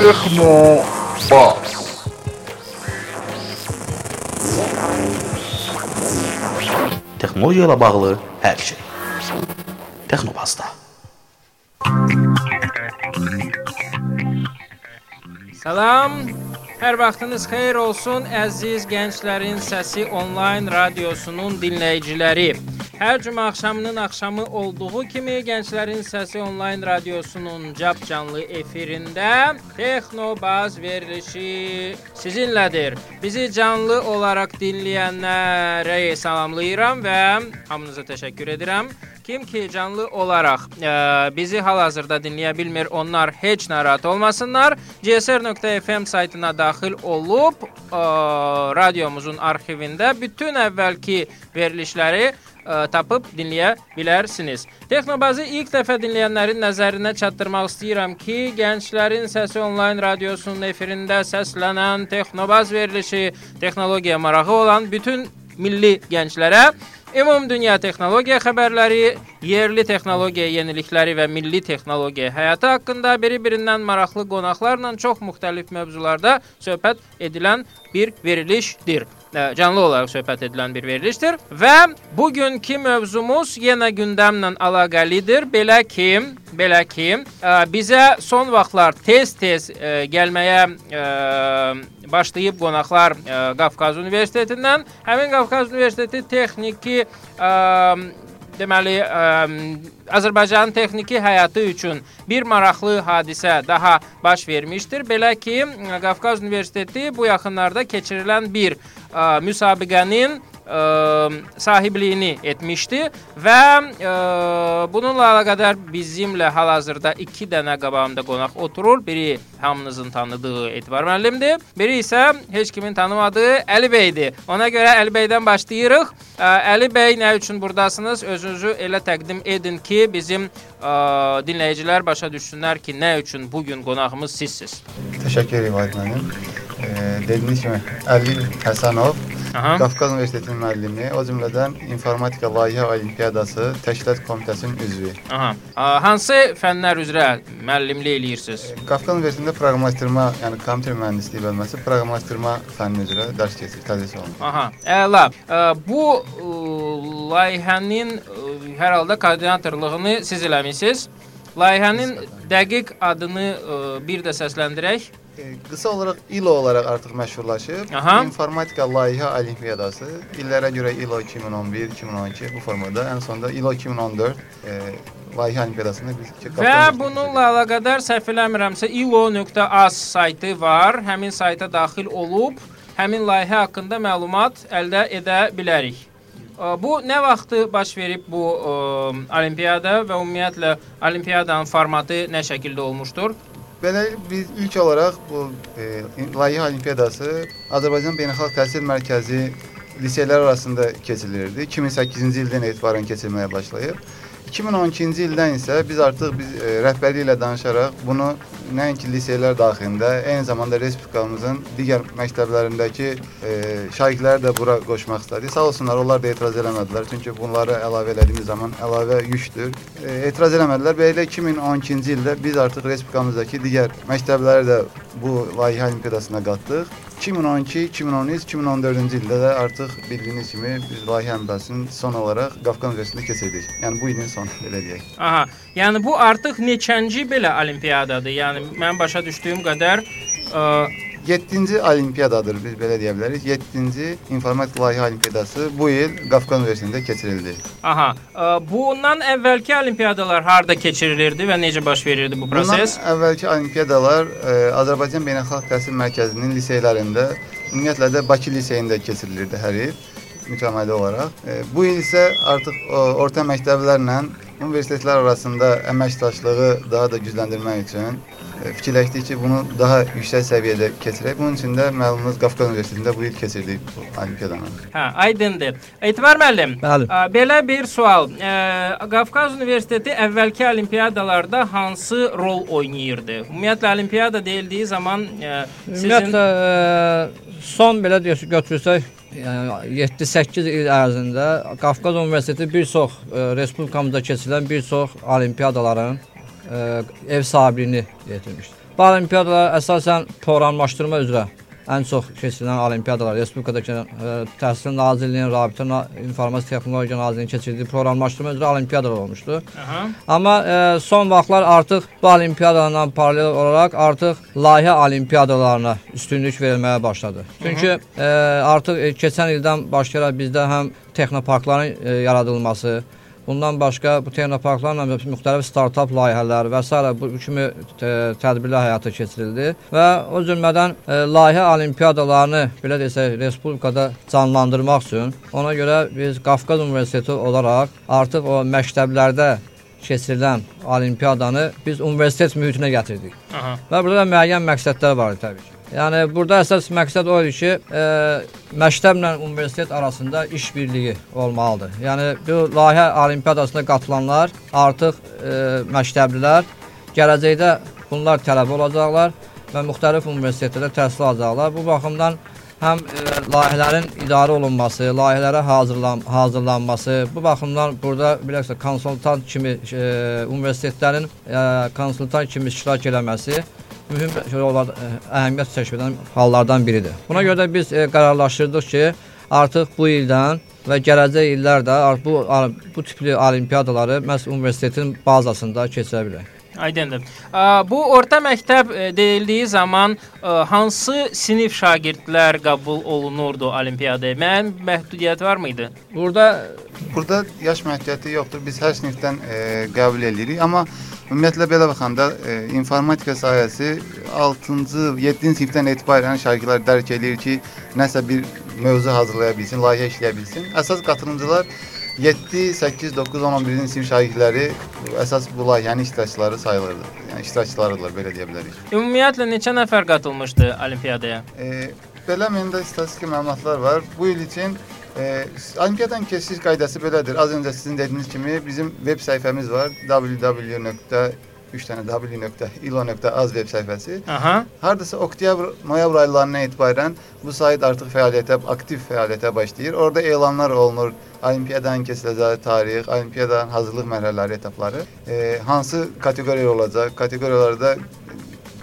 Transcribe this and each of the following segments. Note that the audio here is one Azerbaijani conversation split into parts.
Texno Bas. texnologiya ilə bağlı hər şey. Texnobazda. Salam. Hər vaxtınız xeyir olsun, əziz gənclərin səsi onlayn radiosunun dinləyiciləri. Hər cümə axşamının axşamı olduğu kimi Gənclərin Səsi onlayn radiosunun cap canlı efirində Texnobaz verilişi sizinlədir. Bizi canlı olaraq dinləyənlərə salamlayıram və hamınıza təşəkkür edirəm. Kim ki canlı olaraq ə, bizi hal-hazırda dinləyə bilmir, onlar heç narahat olmasınlar. csr.fm saytına daxil olub ə, radiomuzun arxivində bütün əvvəlki verilişləri ə, tapıb dinləyə bilərsiniz. Texnobazı ilk dəfə dinləyənlərin nəzərinə çatdırmaq istəyirəm ki, Gənclərin Səsi onlayn radiosunun efirində səslənən Texnobaz verilişi texnologiya marağı olan bütün milli gənclərə Ümum dünya texnologiya xəbərləri, yerli texnologiya yenilikləri və milli texnologiya həyatı haqqında bir-birindən maraqlı qonaqlarla çox müxtəlif mövzularda söhbət edilən bir verilişdir. Ə, Canlı olaraq söhbət edilən bir verilişdir və bugünkü mövzumuz yenə gündəmlə əlaqəlidir. Belə ki, belə ki, ə, bizə son vaxtlar tez-tez ə, gəlməyə ə, başlayıb qonaqlar ə, Qafqaz Universitetindən. Həmin Qafqaz Universiteti texniki ə, deməli ə, Azərbaycanın texniki həyatı üçün bir maraqlı hadisə daha baş vermişdir. Belə ki, Qafqaz Universiteti bu yaxınlarda keçirilən bir ə, müsabiqənin sahibliyini etmişdi və bununla əlaqədar bizimlə hal-hazırda 2 dənə qabağımda qonaq oturur. Biri hamınızın tanıdığı Etibar müəllimdir. Biri isə heç kimin tanımadığı Əli bəydir. Ona görə Əli bəydən başlayırıq. Əli bəy nə üçün burdasınız? Özünüzü elə təqdim edin ki, bizim ə, dinləyicilər başa düşsünlər ki, nə üçün bu gün qonağımız sizsiz. Təşəkkür edirəm Vahid müəllim. E, dediyiniz kimi Əli Həsənov Aha. Qafqaz Universitetinin müəllimi, o cümlədən informatika layihə olimpiyadası təşkilat komitəsinin üzvü. Aha. Hansı fənlər üzrə müəllimlik eləyirsiniz? Qafqaz Universitetində proqramlaşdırma, yəni kompüter mühəndisliyi bölməsi proqramlaşdırma fənni üzrə dərs keçir, tədris olunur. Aha, əla. Ə, bu ə, layihənin hər halda koordinatorluğunu siz eləmisiniz. Layihənin dəqiq adını ə, bir də səsləndirək. Qısa olaraq ILO olaraq artıq məşhurlaşıb. Aha. İnformatika layihə olimpiyadası illərə görə ILO 2011, 2012 bu formada, ən sonunda ILO 2014 e, layihə olimpiyadasında biz Və bununla əlaqədar səhv eləmirəmsə ilo.az saytı var. Həmin sayta daxil olub həmin layihə haqqında məlumat əldə edə bilərik. Bu nə vaxtı baş verib bu ə, olimpiyada və ümumiyyətlə olimpiyadanın formatı nə şəkildə olmuşdur? Belə biz ilk olaraq bu e, layihə olimpiyadası Azərbaycan Beynəlxalq Təhsil Mərkəzi liseylər arasında keçirilirdi. 2008-ci ildən etibarən keçirilməyə başlayıb. 2012-ci ildən isə biz artıq biz e, rəhbərlik ilə danışaraq bunu nəinki liseylər daxilində, eyni zamanda respublikamızın digər məktəblərindəki e, şagirdləri də bura qoşmaq istədik. Sağ olsunlar, onlar da etiraz eləmədilər. Çünki bunları əlavə elədiyimiz zaman əlavə yükdür. E, etiraz eləmədilər. Belə 2012-ci ildə biz artıq respublikamızdakı digər məktəbləri də bu layihə olimpiyadasına qatdıq. 2012, 2013, 2014-cü ildə də artıq bildiyiniz kimi biz layihə olimpiyadasını son olaraq Qafqaz Universitetində keçirdik. Yəni bu ilin sonu belə deyək. Aha. Yəni bu artıq neçənci belə olimpiyadadır? Yəni mən başa düşdüyüm qədər ə, 7-ci olimpiyadadır biz belə deyə bilərik. 7-ci informatika layihə olimpiyadası bu il Qafqaz Universitetində keçirildi. aha. Ə, bundan əvvəlki olimpiyadalar harda keçirilirdi və necə baş verirdi bu proses? Bundan əvvəlki olimpiyadalar e, Azərbaycan Beynəlxalq Təhsil Mərkəzinin liseylərində, ümumiyyətlə də Bakı liseyində keçirilirdi hər il mütəmadi olaraq. E, bu il isə artıq orta məktəblərlə universitetlər arasında əməkdaşlığı daha da gücləndirmək üçün e, fikirləşdik ki, bunu daha yüksək səviyyədə keçirək. Bunun üçün də məlumunuz Qafqaz Universitetində bu il keçirdik bu olimpiyadanı. Hə, aydındır. Etibar müəllim. Bəli. ə, Belə bir sual. Ə, Qafqaz Universiteti əvvəlki olimpiyadalarda hansı rol oynayırdı? Ümumiyyətlə olimpiyada deyildiyi zaman ə, sizin Ümumiyyətlə e, son belə deyək götürsək, yəni 7-8 il ərzində Qafqaz Universiteti bir çox e, respublikamızda keçirilən bir çox olimpiyadaların e, ev sahibliyini yetirmişdir. Bu olimpiyadalar əsasən proqramlaşdırma üzrə ən çox keçirilən olimpiyadalar Respublikada keçirilən e, Təhsil Nazirliyinin, Rabitə Na- İnformasiya Texnologiya Nazirliyinin keçirdiyi proqramlaşdırma üzrə olimpiyadalar olmuşdu. Aha. Amma e, son vaxtlar artıq bu olimpiyadalarla paralel olaraq artıq layihə olimpiyadalarına üstünlük verilməyə başladı. Çünki e, artıq e, keçən ildən başlayaraq bizdə həm texnoparkların e, yaradılması, bundan başqa bu texnoparklarla müxtəlif startap layihələr və s. bu kimi tədbirlər həyata keçirildi və o cümlədən e, layihə olimpiyadalarını belə desək respublikada canlandırmaq üçün ona görə biz Qafqaz Universiteti olaraq artıq o məktəblərdə keçirilən olimpiyadanı biz universitet mühitinə gətirdik. Aha. Və burada da müəyyən məqsədlər var idi təbii ki. Yəni burada əsas məqsəd o idi ki, e, məktəblə universitet arasında iş birliyi olmalıdır. Yəni bu layihə olimpiyadasına qatılanlar artıq e, məktəblilər gələcəkdə bunlar tələbə olacaqlar və müxtəlif universitetlərdə təhsil alacaqlar. Bu baxımdan həm e, layihələrin idarə olunması, layihələrə hazırlan hazırlanması, bu baxımdan burada bilirsən konsultant kimi e, universitetlərin e, konsultant kimi iştirak eləməsi mühüm şey olar, ə, əhəmiyyət kəşf edən hallardan biridir. Buna görə də biz e, qərarlaşdırdıq ki, artıq bu ildən və gələcək illərdə bu bu tipli olimpiyadaları məhz universitetin bazasında keçirə bilərik. Aydındır. Bu orta məktəb ə, deyildiyi zaman ə, hansı sinif şagirdlər qəbul olunurdu olimpiyadaya? Müəyyən məhdudiyyət var mıydı? Burada Burada yaş məhdudiyyəti yoxdur. Biz hər sinifdən e, qəbul edirik, amma ümumiyyətlə belə baxanda e, informatika sahəsi 6-cı, 7-ci sinifdən etibarən şagirdlər dərk eləyir ki, nəsə bir mövzu hazırlaya bilsin, layihə işləyə bilsin. Əsas qatılımcılar 7, 8, 9, 10, 11-ci sinif şagirdləri əsas bu layihənin iştirakçıları sayılırdı. Yəni iştirakçılarıdırlar, belə deyə bilərik. Ümumiyyətlə neçə nəfər qatılmışdı olimpiyadaya? E, belə məndə statistik məlumatlar var. Bu il üçün e, olimpiyadanın keçiş qaydası belədir. Az öncə sizin dediyiniz kimi bizim veb səhifəmiz var. www. 3 dənə w.ilo.az veb səhifəsi. Aha. Hardasa oktyabr, noyabr aylarından etibarən bu sayt artıq fəaliyyətə, aktiv fəaliyyətə başlayır. Orada elanlar olunur. Olimpiyadanın keçiriləcəyi tarix, olimpiyadanın hazırlıq mərhələləri, etapları, e, hansı kateqoriya olacaq, kateqoriyalarda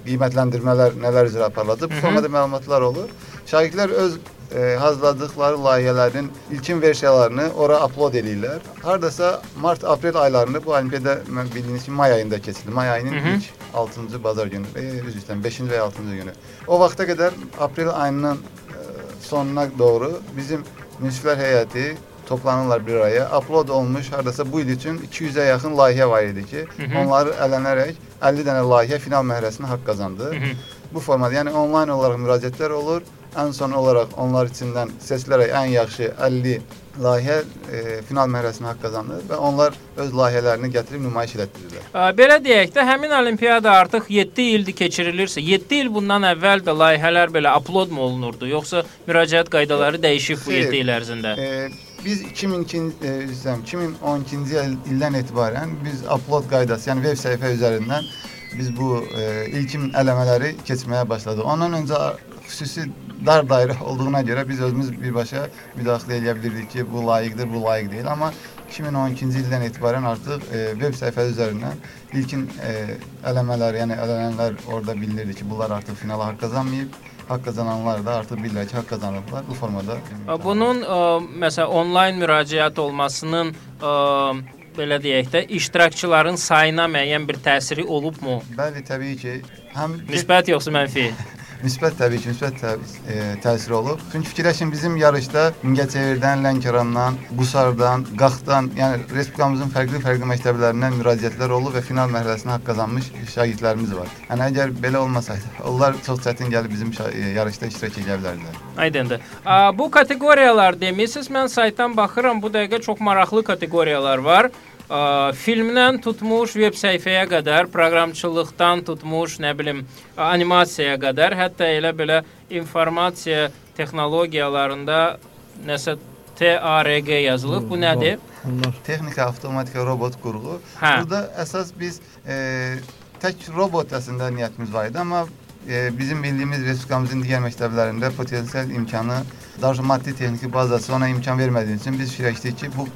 qiymətləndirmələr nələr üzrə aparılacaq. Bu formada məlumatlar olur. Şagirdlər öz e, hazırladıqları layihələrin ilkin versiyalarını ora upload edirlər. Hardasa mart-aprel aylarında bu olimpiyada mən bildiyiniz kimi may ayında keçirildi. May ayının Hı hı. ilk 6-cı bazar günü, e, üzr istəyirəm, 5-ci və ya 6-cı günü. O vaxta qədər aprel ayının e, sonuna doğru bizim münsiflər heyəti toplanırlar bir araya. Upload olmuş hardasa bu il üçün 200-ə yaxın layihə var idi ki, Hı hı. onları ələnərək 50 dənə layihə final mərhələsinə haqq qazandı. Hı hı. Bu formada, yəni onlayn olaraq müraciətlər olur. Ən son olaraq onlar içindən seçilərək ən yaxşı 50 layihə e, final mərhələsinə haqq qazanır və onlar öz layihələrini gətirib nümayiş etdirirlər. Ə, Belə deyək də, həmin olimpiyada artıq 7 ildir keçirilirsə, 7 il bundan əvvəl də layihələr belə upload mu olunurdu, yoxsa müraciət qaydaları dəyişib bu Xeyr. 7 il ərzində? E, biz 2002 e, üzrəm 2012-ci il- ildən etibarən biz upload qaydası, yəni veb səhifə üzərindən biz bu e, ilkin eləmələri keçməyə başladıq. Ondan öncə xüsusi dar dairə olduğuna görə biz özümüz birbaşa müdaxilə edə bilirdik ki, bu layiqdir, bu layiq deyil, amma 2012-ci ildən etibarən artıq e, veb səhifəsi üzərindən ilkin e, eləmələr, yəni ələnənlər orada bildirirdi ki, bunlar artıq finala haqq qazanmayıb. Haqq qazananlar da artıq bilirlər ki, haqq qazanıblar. Bu formada. Bunun ə, məsələn onlayn müraciət olmasının ə, belə deyək də iştirakçıların sayına müəyyən bir təsiri olubmu? Bəli, təbii ki, həm Müsbət yoxsa mənfi? müsbət təbii ki, müsbət tə e, təsiri olub. Çünki fikirləşin bizim yarışda Mingəçevirdən, Lənkərandan, Qusardan, Qaxdan, yəni respublikamızın fərqli-fərqli məktəblərindən müraciətlər olub və final mərhələsinə haqq qazanmış şagirdlərimiz var. Yəni əgər belə olmasaydı, onlar çox çətin gəlib bizim e, yarışda iştirak edə bilərdilər. Aydındır. Bu kateqoriyalar demisiniz, mən saytdan baxıram, bu dəqiqə çox maraqlı kateqoriyalar var. Ə, filmdən tutmuş veb səhifəyə qədər, proqramçılıqdan tutmuş, nə bilim, animasiyaya qədər, hətta elə belə informasiya texnologiyalarında nəsə TARG yazılıb. Bu nədir? Bunlar Texnika, avtomatika, robot qurğu. Hə. Burada əsas biz e, tək robot əslində niyyətimiz var idi, amma e, bizim bildiyimiz respublikamızın digər məktəblərində potensial imkanı daha maddi texniki bazası ona imkan vermədiyi üçün biz fikirləşdik ki, bu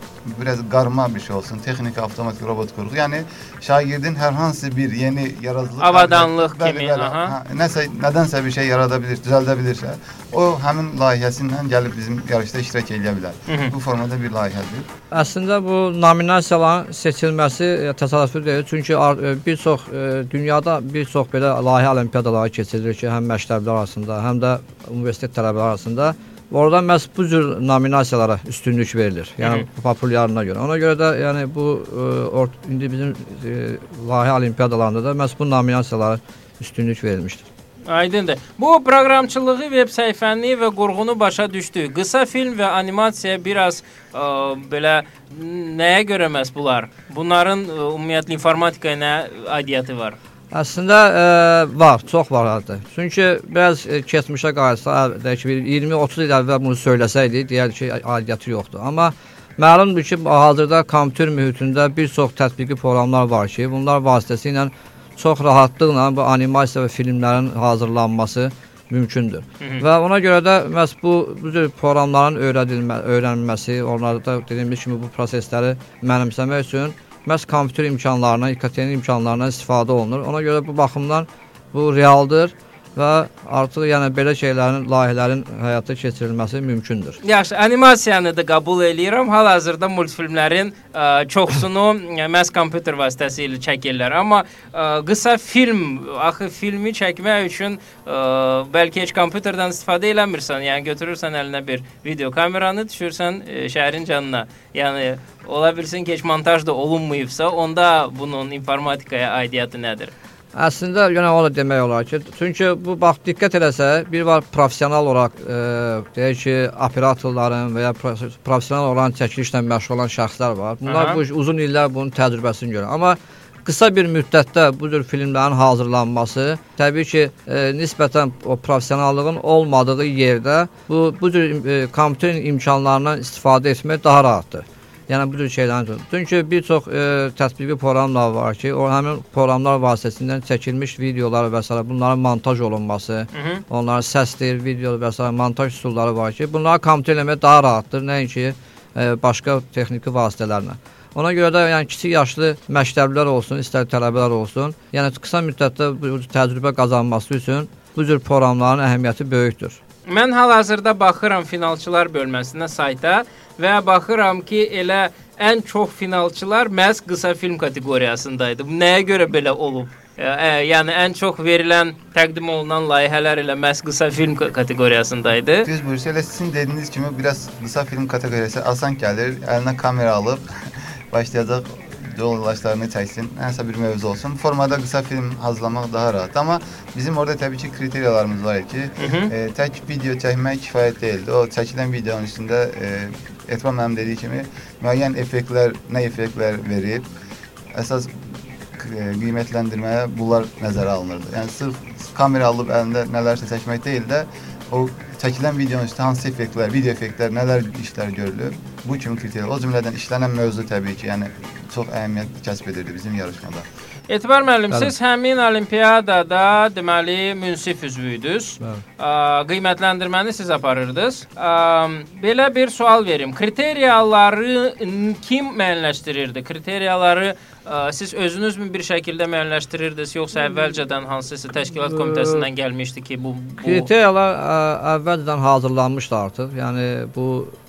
biraz qarma bir şey olsun. Texnika, avtomatik robot qurğu. Yəni şagirdin hər hansı bir yeni yaradıcılıq Avadanlıq Bəli, kimi, bəli. aha. Hə, nəsə nədənsə bir şey yarada bilir, düzəldə bilirsə, o həmin layihəsi ilə gəlib bizim yarışda iştirak edə bilər. Hı hı. Bu formada bir layihədir. Əslində bu nominasiyaların seçilməsi e, təsadüfi deyil. Çünki e, bir çox e, dünyada bir çox belə layihə olimpiadaları keçirilir ki, həm məktəblər arasında, həm də universitet tələbələri arasında. Orada məhz bu cür nominasiyalara üstünlük verilir. Yəni populyarlığına görə. Ona görə də yəni bu e, ort indi bizim e, layihə olimpiadalarında da məhz bu nominasiyalara üstünlük verilmişdir. Aydındır. Bu proqramçılığı, veb səhifəni və qurğunu başa düşdük. Qısa film və animasiya biraz ə, belə n- nəyə görə məhz bunlar? Bunların ə, ümumiyyətlə informatikaya nə aidiyyəti var? Əslində e, var, çox var hətta. Çünki biraz e, keçmişə deyək ki, 20-30 il əvvəl bunu söyləsəydik, deyərdik ki, aidiyyəti yoxdur. Amma məlumdur ki, hazırda kompüter mühitində bir çox tətbiqi proqramlar var ki, bunlar vasitəsilə çox rahatlıqla bu animasiya və filmlərin hazırlanması mümkündür. Hı hı. Və ona görə də məhz bu bu cür proqramların öyrədilmə, öyrənilməsi, onlarda dediyimiz kimi bu prosesləri mənimsəmək üçün məhz kompüter imkanlarından, İKT-nin imkanlarından istifadə olunur. Ona görə bu baxımdan bu realdır və artıq yəni belə şeylərin, layihələrin həyata keçirilməsi mümkündür. Yaxşı, animasiyanı da qəbul eləyirəm. Hal-hazırda multfilmlərin ə, çoxsunu ə, məhz kompüter vasitəsilə çəkirlər. Amma ə, qısa film, axı filmi çəkmək üçün ə, bəlkə heç kompüterdən istifadə eləmirsən. Yəni götürürsən əlinə bir video kameranı, düşürsən ə, şəhərin canına. Yəni ola bilsin ki, heç montaj da olunmayıbsa, onda bunun informatikaya aidiyyəti nədir? Əslində yenə o da demək olar ki, çünki bu bax diqqət eləsə, bir var professional olaraq e, deyək ki, operatorların və ya pro- professional olan çəkilişlə məşğul olan şəxslər var. Bunlar Aha. bu uzun illər bunun təcrübəsini görür. Amma qısa bir müddətdə bu cür filmlərin hazırlanması təbii ki, e, nisbətən o professionallığın olmadığı yerdə bu bu cür e, kompüterin imkanlarından istifadə etmək daha rahatdır. Yəni bu cür şeylərin üçün. Çünki bir çox e, tətbiqi proqramlar var ki, o həmin proqramlar vasitəsilə çəkilmiş videolar və s. bunların montaj olunması, Hı -hı. onların səsdir, video və s. montaj üsulları var ki, bunları kompüter eləmək daha rahatdır, nəinki e, başqa texniki vasitələrlə. Ona görə də yəni kiçik yaşlı məktəblilər olsun, istər tələbələr olsun, yəni qısa müddətdə bu təcrübə qazanması üçün bu cür proqramların əhəmiyyəti böyükdür. Mən hal-hazırda baxıram finalçılar bölməsinə sayta və baxıram ki, elə ən çox finalçılar məhz qısa film kateqoriyasındaydı. Nəyə görə belə olub? Ə, ə, yəni ən çox verilən, təqdim olunan layihələr elə məhz qısa film ka- kateqoriyasındaydı. Düz buyursa elə sizin dediyiniz kimi biraz qısa film kateqoriyası asan gəlir. Əlinə kamera alıb başlayacaq yoldaşlarını çəksin. Nəsə bir mövzu olsun. Formada qısa film hazırlamaq daha rahat. Amma bizim orada təbii ki kriteriyalarımız var ki, Hı hı. e, tək video çəkmək kifayət deyildi. O çəkilən videonun üstündə e, Etman mənim dediyi kimi müəyyən effektlər, nə effektlər verib əsas e, qiymətləndirməyə bunlar nəzərə alınırdı. Yəni sırf kamera alıb əlində nələrsə çəkmək deyil də o çəkilən videonun üstə hansı effektlər, video effektlər, nələr işlər görülüb, bu kimi kriteriyalar. O cümlədən işlənən mövzu təbii ki, yəni çox əhəmiyyət kəsb edirdi bizim yarışmada. Etibar müəllim, Bəli. siz həmin olimpiyadada deməli münsif üzvü idiniz. Qiymətləndirməni siz aparırdınız. Belə bir sual verim. Kriteriyaları kim müəyyənləşdirirdi? Kriteriyaları ə, siz özünüzmü bir şəkildə müəyyənləşdirirdiniz, yoxsa əvvəlcədən hansısa təşkilat komitəsindən gəlmişdi ki, bu, bu Kriteriyalar ə, əvvəldən hazırlanmışdı artıq. Yəni bu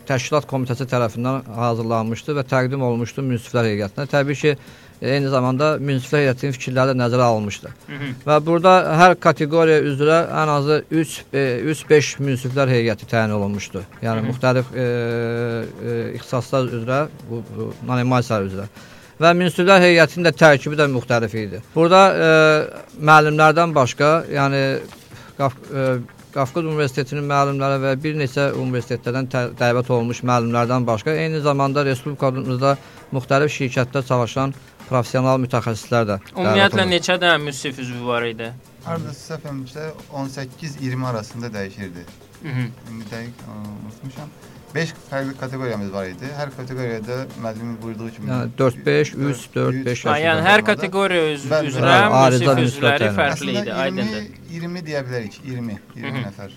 təşkilat komitəsi tərəfindən hazırlanmışdı və təqdim olunmuşdu münsiflər heyətinə. Təbii ki, eyni zamanda münsiflər heyətinin fikirləri də nəzərə alınmışdı. Hı -hı. Və burada hər kateqoriya üzrə ən azı 3 3-5 münsiflər heyəti təyin olunmuşdu. Yəni Hı hı. müxtəlif e, e, ixtisaslar üzrə, bu, bu animasiya üzrə. Və münsiflər heyətinin də tərkibi də müxtəlif idi. Burada e, müəllimlərdən başqa, yəni e, Qafqaz Universitetinin müəllimləri və bir neçə universitetlərdən dəvət olunmuş müəllimlərdən başqa eyni zamanda respublikamızda müxtəlif şirkətdə çalışan professional mütəxəssislər də Ümumiyyətlə neçə dənə müsif üzvü var idi? Hardasa səhvimsə 18-20 arasında dəyişirdi. Mhm. İndi dəqiq unutmuşam. 5 fərqli kateqoriyamız var idi. Hər kateqoriyada müəllimin buyurduğu kimi Yəni 4-5, 3, 4, 5 Ha, yəni hər kateqoriya üz Bəli, üzrə bəli. Ayrıca müsif müsbət üzvləri yəni. fərqli idi, Aslında 20, aydındır. 20 deyə bilərik. 20, 20 Mhm. nəfər.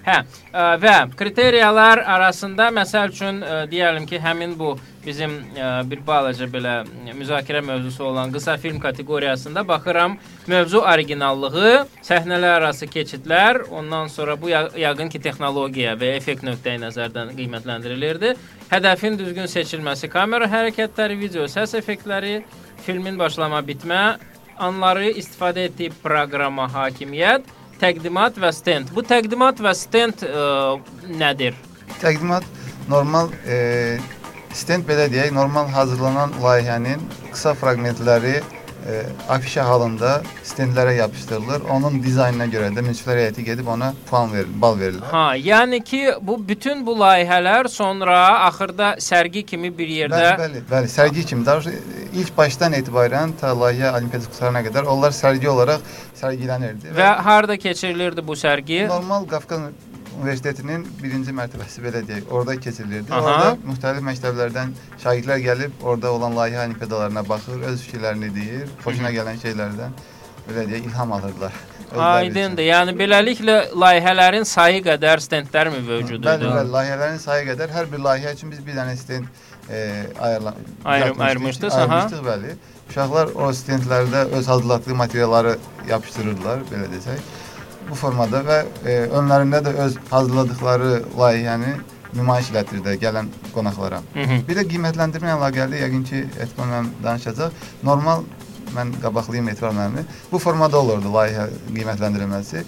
Hə, ə, və kriteriyalar arasında məsəl üçün ə, deyəlim ki, həmin bu bizim ə, bir balaca belə müzakirə mövzusu olan qısa film kateqoriyasında baxıram, mövzu orijinallığı, səhnələr arası keçidlər, ondan sonra bu ya- yəqin ki, texnologiya və effekt nöqteyi nəzərdən qiymətləndirilirdi. Hədəfin düzgün seçilməsi, kamera hərəkətləri, video, səs effektləri, filmin başlama, bitmə anları istifadə etdiyi proqrama hakimiyyət, təqdimat və stend. Bu təqdimat və stend ə, nədir? Təqdimat normal e, stent belə deyək, normal hazırlanan layihənin qısa fraqmentləri e, afişa halında stendlərə yapışdırılır. Onun dizaynına görə də münsiflər heyəti gedib ona puan verir, bal verirlər. Ha, yəni ki, bu bütün bu layihələr sonra axırda sərgi kimi bir yerdə Bəli, bəli, bəli, sərgi kimi. Daha doğrusu ilk başdan etibarən ta layihə olimpiyada qutarına qədər onlar sərgi olaraq sərgilənirdi. və harda keçirilirdi bu sərgi? normal Qafqaz Universitetinin birinci mərtəbəsi belə deyək, orada keçirilirdi. Aha. Orada müxtəlif məktəblərdən şagirdlər gəlib orada olan layihə olimpiyadalarına baxır, öz fikirlərini deyir, xoşuna gələn şeylərdən belə deyək ilham üçün. Aydındır. Yəni beləliklə layihələrin sayı qədər stendlər mi mövcud Bəli, idi? bəli, layihələrin sayı qədər hər bir layihə üçün biz bir dənə stend e, ayırla Ayrım- aha. ayırmışdıq, bəli. Uşaqlar o stendlərdə öz hazırlatdığı materialları yapışdırırdılar, belə desək. Bu formada və e, önlərində də öz hazırladıkları layihəni nümayiş elətdirirlər gələn qonaqlara. Hı -hı. Bir də qiymətləndirmə ilə əlaqəli yəqin ki, Etman müəllim danışacaq. Normal mən qabaqlayım Etibar müəllimi. Bu formada olurdu layihə qiymətləndirilməsi.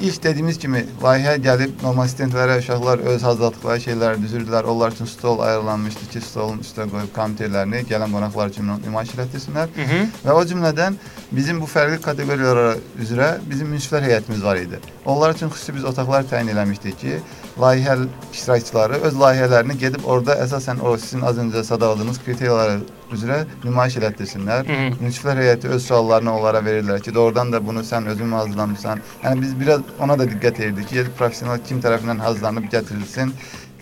İlk dediyimiz kimi layihə gəlib normal stendlərə uşaqlar öz hazırladıkları şeyləri düzürdülər. Onlar üçün stol ayrılanmışdı ki, stolun üstə qoyub kompüterlərini gələn qonaqlar üçün nümayiş elətdirsinlər. Hı -hı. Və o cümlədən bizim bu fərqli kateqoriyalara üzrə bizim münsiflər heyətimiz var idi. Onlar üçün xüsusi biz otaqlar təyin eləmişdik ki, layihə iştirakçıları öz layihələrini gedib orada əsasən o sizin az öncə sadaladığınız kriteriyalar üzrə nümayiş elətdirsinlər. Münsiflər heyəti öz suallarını onlara verirlər ki, doğrudan da bunu sən özün hazırlamısan? Yəni biz biraz ona da diqqət edirdik ki, professional kim tərəfindən hazırlanıb gətirilsin,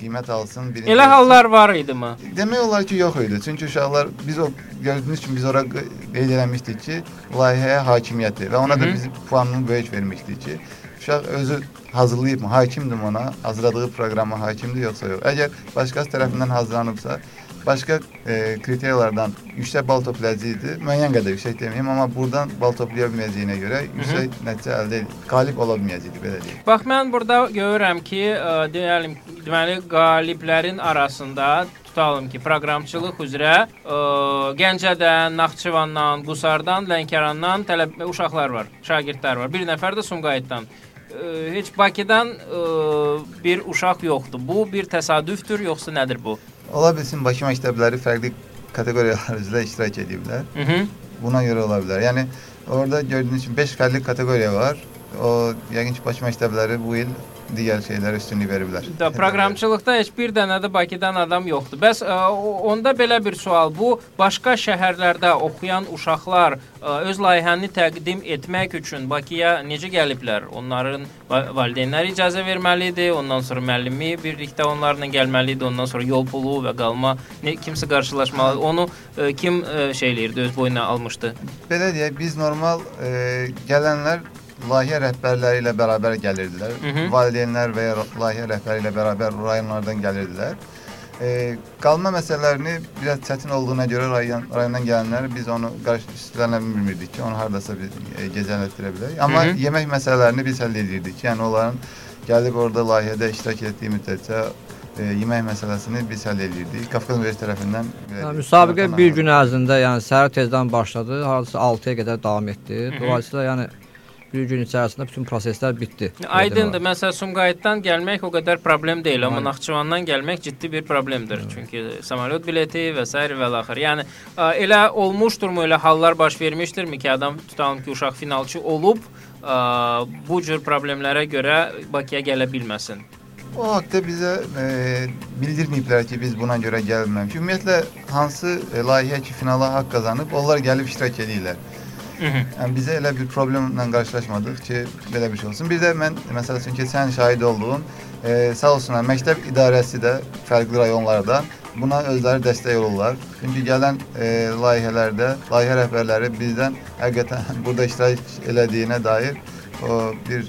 qiymət alsın, birinci. Elə hallar var idimi? Demək olar ki, yox idi. Çünki uşaqlar biz o gördüyünüz kimi biz ora qeyd eləmişdik ki, layihəyə hakimiyyəti və ona Hı da -hı. biz puanını böyük vermişdik ki, uşaq özü hazırlayıbmı, hakimdir ona, hazırladığı proqrama hakimdir yoxsa yox. Əgər başqası tərəfindən hazırlanıbsa, başqa e, kriteriyalardan yüksək bal toplayacaqdı. Müəyyən qədər yüksək deməyim, amma buradan bal toplaya bilməyəcəyinə görə yüksək nəticə əldə qalib ola bilməyəcəkdi belə deyək. Bax mən burada görürəm ki, ə, deyəlim, deməli qaliblərin arasında tutalım ki, proqramçılıq üzrə ə, Gəncədən, Naxçıvandan, Qusardan, Lənkərandan tələb uşaqlar var, şagirdlər var. Bir nəfər də Sumqayıtdan. Ə, heç Bakıdan ə, bir uşaq yoxdur. Bu bir təsadüfdür, yoxsa nədir bu? Ola bilsin Bakı məktəbləri fərqli kateqoriyalar üzrə iştirak ediblər. Mhm. Buna görə ola bilər. Yəni orada gördüyünüz kimi 5 fərqli kateqoriya var. O yəqin ki, Bakı məktəbləri bu il digər şeylərə üstünlük veriblər. Da proqramçılıqda heç bir dənə də Bakıdan adam yoxdur. Bəs ə, o- onda belə bir sual, bu başqa şəhərlərdə oxuyan uşaqlar ə, öz layihəni təqdim etmək üçün Bakıya necə gəliblər? Onların va- valideynləri icazə verməlidir, ondan sonra müəllimi birlikdə onlarla gəlməlidir, ondan sonra yol pulu və qalma ne, kimsə qarşılaşmalı. Onu ə, kim ə, şey eləyirdi, öz boynuna almışdı. Belə deyək, biz normal e, gələnlər layihə rəhbərləri ilə bərabər gəlirdilər. Hı hı. Valideynlər və ya layihə rəhbəri ilə bərabər rayonlardan gəlirdilər. E, qalma məsələlərini biraz çətin olduğuna görə rayon rayondan gələnlər biz onu qarşılaşdıra bilmirdik ki, onu hardasa bir e, gecələtdirə bilərik. Amma Hı hı. yemək məsələlərini biz həll edirdik. Yəni onların gəlib orada layihədə iştirak etdiyi müddətcə e, yemək məsələsini biz həll edirdik. Qafqaz Universiteti tərəfindən Yəni, müsabiqə bir gün ərzində, yəni səhər tezdən başladı, hardasa 6-ya qədər davam etdi. Dolayısıyla yəni bir gün içərisində bütün proseslər bitdi. Aydındır. Məsələn, Sumqayıtdan gəlmək o qədər problem deyil, amma. Naxçıvandan gəlmək ciddi bir problemdir. Çünki samolyot bileti və s. və axır. Yəni ə, elə olmuşdurmu, elə hallar baş vermişdirmi ki, adam tutalım ki, uşaq finalçı olub, ə, ə, bu cür problemlərə görə Bakıya gələ bilməsin? O haqda bizə e, bildirməyiblər ki, biz buna görə gəlməmişik. Ümumiyyətlə hansı e, layihə ki, finala haqq qazanıb, onlar gəlib iştirak edirlər. Yəni bizə elə bir problemlə qarşılaşmadıq ki, belə bir şey olsun. Bir də mən məsəl üçün keçən şahid olduğum e, sağ olsunlar məktəb idarəsi də fərqli rayonlarda buna özləri dəstək olurlar. Çünki gələn e, layihələrdə layihə rəhbərləri bizdən həqiqətən burada iştirak elədiyinə dair o bir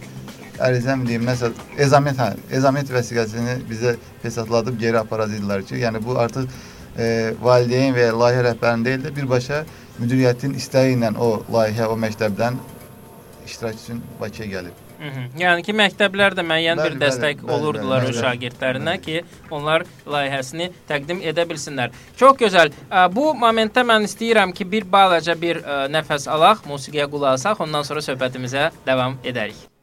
ərizəm deyim, nəsə ezamiyyət, hə, ezamiyyət vəsiqəsini bizə hesabladıb geri aparacaqlar ki, yəni bu artıq e, valideyn və ya layihə rəhbərinin deyil də birbaşa müdiriyyətin istəyi ilə o layihə o məktəbdən iştirak üçün Bakıya gəlib. Hı -hı. Yəni ki, məktəblər də müəyyən Bəli, bir bəli, dəstək bəli, olurdular bəli, bəli. şagirdlərinə ki, onlar layihəsini təqdim edə bilsinlər. Çox gözəl. Bu momentdə mən istəyirəm ki, bir balaca bir nəfəs alaq, musiqiyə qulaq asaq, ondan sonra söhbətimizə davam edərik.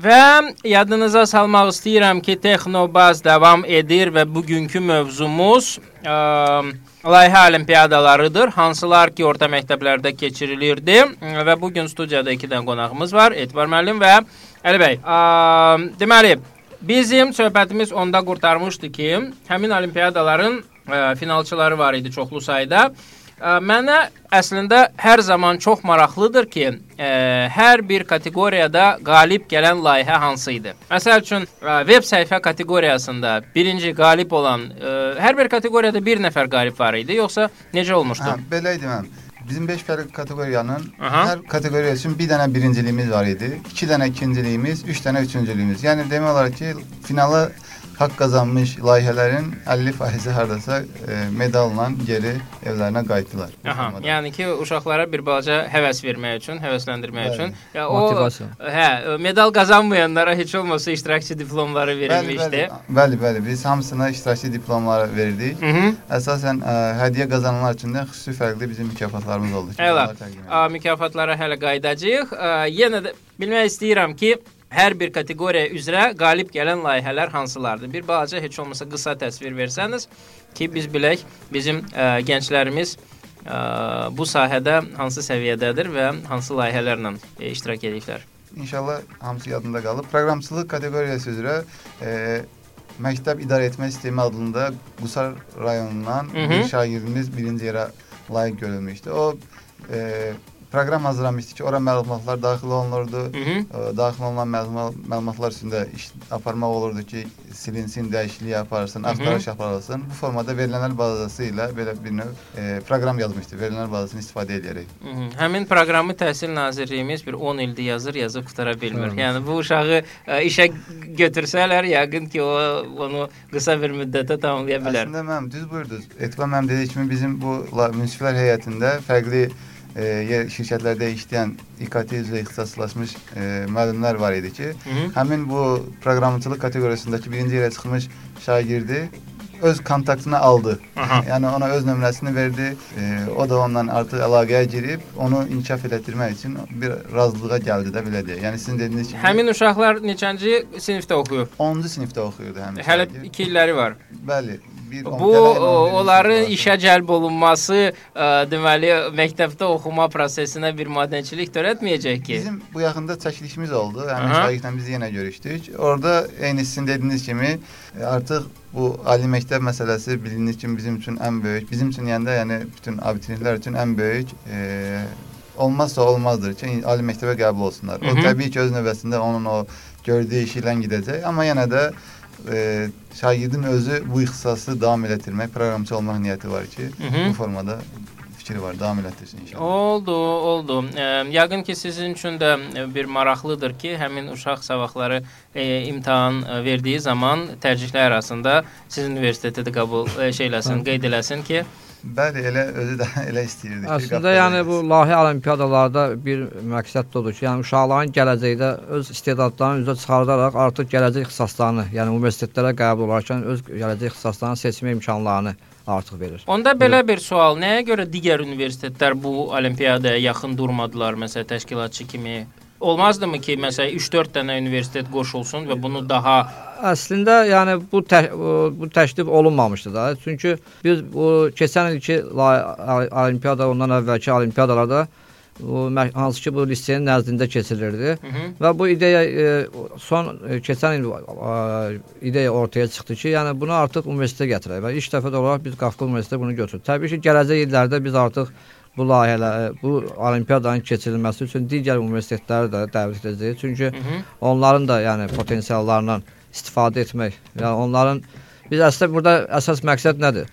Və yadınıza salmaq istəyirəm ki, Texnobaz davam edir və bugünkü mövzumuz ə, layihə olimpiadalarıdır. Hansılar ki, orta məktəblərdə keçirilirdi və bu gün studiyada 2 dənə qonağımız var. Etibar müəllim və Əli bəy. Ə, deməli, bizim söhbətimiz onda qurtarmışdı ki, həmin olimpiadaların ə, finalçıları var idi çoxlu sayda. Mənə əslində hər zaman çox maraqlıdır ki, ə, hər bir kateqoriyada qalib gələn layihə hansı idi? Məsəl üçün, ə, veb səhifə kateqoriyasında birinci qalib olan ə, hər bir kateqoriyada bir nəfər qalib var idi, yoxsa necə olmuşdu? Hə, belə idi mən. Bizim 5 fərqli kateqoriyanın Aha. hər kateqoriya üçün bir dənə birinciliyimiz var idi. 2 dənə ikinciliyimiz, 3 dənə üçüncülüyümüz. Yəni demək olar ki, finala haqq qazanmış layihələrin 50% hardasa e, medalla geri evlərinə qayıtdılar. Aha, yəni ki, uşaqlara bir balaca həvəs vermək üçün, həvəsləndirmək Bəli. üçün. Ya o Motivasiya. hə, medal qazanmayanlara heç olmasa iştirakçı diplomları Bəli, verilmişdi. bəli, bəli, bəli. Biz hamısına iştirakçı diplomları verdik. Hı -hı. Əsasən ə, hədiyyə qazananlar üçün də xüsusi fərqli bizim mükafatlarımız oldu. ki, Əla. mükafatlara hələ qayıdacağıq. A, Yenə də bilmək istəyirəm ki, hər bir kateqoriya üzrə qalib gələn layihələr hansılardır? Bir balaca heç olmasa qısa təsvir versəniz ki, biz bilək bizim ə, gənclərimiz ə, bu sahədə hansı səviyyədədir və hansı layihələrlə ə, iştirak ediblər. İnşallah hamısı yadında qalıb. Proqramçılıq kateqoriyası üzrə e, məktəb idarə etmə sistemi adında Qusar rayonundan Hı hı. bir şagirdimiz birinci yerə layiq görülmüşdü. O e, proqram hazırlamışdı ki, ora məlumatlar daxil olunurdu. Hı -hı. E, daxil olunan məlumat, məlumatlar üstündə iş aparmaq olurdu ki, silinsin, dəyişiklik aparılsın, axtarış aparılsın. Bu formada verilənlər bazası ilə belə bir növ e, proqram yazmışdı. Verilənlər bazasını istifadə edərək. Hı -hı. Həmin proqramı Təhsil Nazirliyimiz bir 10 ildir yazır, yazıb qutara bilmir. Bəli. Yəni bu uşağı ə, işə götürsələr, yəqin ki, o onu qısa bir müddətdə tamamlaya bilər. Əslində mənim düz buyurdunuz. Etibar mənim dediyi kimi bizim bu münsiflər heyətində fərqli e, yer şirkətlərdə işləyən İKT üzrə ixtisaslaşmış e, müəllimlər var idi ki, Hı -hı. həmin bu proqramçılıq kateqoriyasındakı birinci yerə çıxmış şagirdi öz kontaktını aldı. Aha. yəni ona öz nömrəsini verdi. E, o da ondan artıq əlaqəyə girib onu inkişaf etdirmək üçün bir razılığa gəldi də belə deyək. Yəni sizin dediyiniz kimi Həmin uşaqlar neçənci sinifdə oxuyur? 10-cu sinifdə oxuyurdu həmin Hələ şagird. 2 illəri var. Bəli, bir on- Bu gələn on o, birinci onların sinif var. işə cəlb olunması, ə, deməli, məktəbdə oxuma prosesinə bir maddəçilik törətməyəcək ki. Bizim bu yaxında çəkilişimiz oldu. Həmin Aha. şagirdlə biz yenə görüşdük. Orada eyni sizin dediyiniz kimi e, artıq bu ali məktəb məsələsi bilinir ki, bizim üçün ən böyük, bizim üçün yəni də yəni bütün abituriyentlər üçün ən böyük e, olmazsa olmazdır ki, ali məktəbə qəbul olsunlar. O Hı -hı. təbii ki, öz növbəsində onun o gördüyü işi ilə gedəcək, amma yenə də e, şagirdin özü bu ixtisası davam elətdirmək, proqramçı olmaq niyyəti var ki, Hı -hı. bu formada fikri var, davam elətdirsin inşallah. Oldu, oldu. E, yəqin ki sizin üçün də bir maraqlıdır ki, həmin uşaq savaqları e, imtahan verdiyi zaman tərcihlər arasında sizin universitetə də qəbul e, şeyləsin, qeyd eləsin ki, Bəli, elə özü də elə istəyirdi ki, Əslində yəni bu layihə olimpiadalarda bir məqsəd də odur ki, yəni uşaqların gələcəkdə öz istedadlarını üzə çıxardaraq artıq gələcək ixtisaslarını, yəni universitetlərə qəbul olarkən öz gələcək ixtisaslarını seçmə imkanlarını artıq verir. Onda belə bir sual, nəyə görə digər universitetlər bu olimpiyadaya yaxın durmadılar, məsələn, təşkilatçı kimi? Olmazdımı ki, məsələn, 3-4 dənə universitet qoşulsun və bunu daha Əslində yəni bu tə, bu təklif olunmamışdı da. Çünki biz bu keçən ilki olimpiyada ondan əvvəlki olimpiyadalarda o mə- hansı ki bu liseyin nəzdində keçirilirdi. Hı -hı. Və bu ideya e, son e, keçən il e, ideya ortaya çıxdı ki, yəni bunu artıq universitetə gətirək və ilk dəfə də olaraq biz Qafqaz Universiteti bunu götürdük. Təbii ki, gələcək illərdə biz artıq bu layihələr, bu olimpiyadanın keçirilməsi üçün digər universitetləri də dəvət edəcəyik. Çünki Hı -hı. onların da yəni potensiallarından istifadə etmək, yəni onların biz əslində burada əsas məqsəd nədir?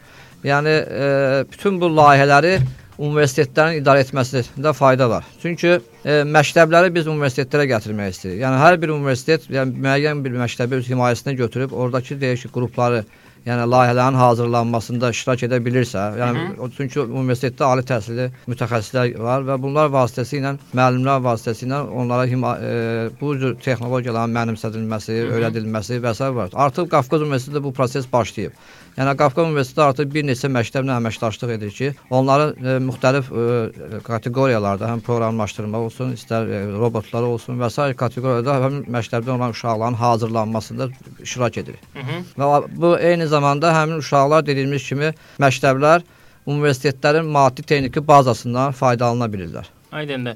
Yəni e, bütün bu layihələri universitetlərin idarə etməsində fayda var. Çünki e, məktəbləri biz universitetlərə gətirmək istəyirik. Yəni hər bir universitet yəni müəyyən bir məktəbi öz himayəsinə götürüb oradakı deyək ki, qrupları yəni layihələrin hazırlanmasında iştirak edə bilirsə, yəni Hı o çünki universitetdə ali təhsilli mütəxəssislər var və bunlar vasitəsilə müəllimlər vasitəsilə onlara hima, e, bu cür texnologiyaların mənimsədilməsi, öyrədilməsi və s. var. Artıq Qafqaz Universitetində bu proses başlayıb. Yəni Qafqaz Universiteti artıq bir neçə məktəblə əməkdaşlıq edir ki, onları e, müxtəlif e, kateqoriyalarda həm proqramlaşdırma olsun, istər e, robotlar olsun və s. kateqoriyada həm məktəbdə olan uşaqların hazırlanmasında iştirak edir. Hı -hı. Və bu eyni zamanda həmin uşaqlar dediyimiz kimi məktəblər universitetlərin maddi texniki bazasından faydalana bilirlər. Aydındır.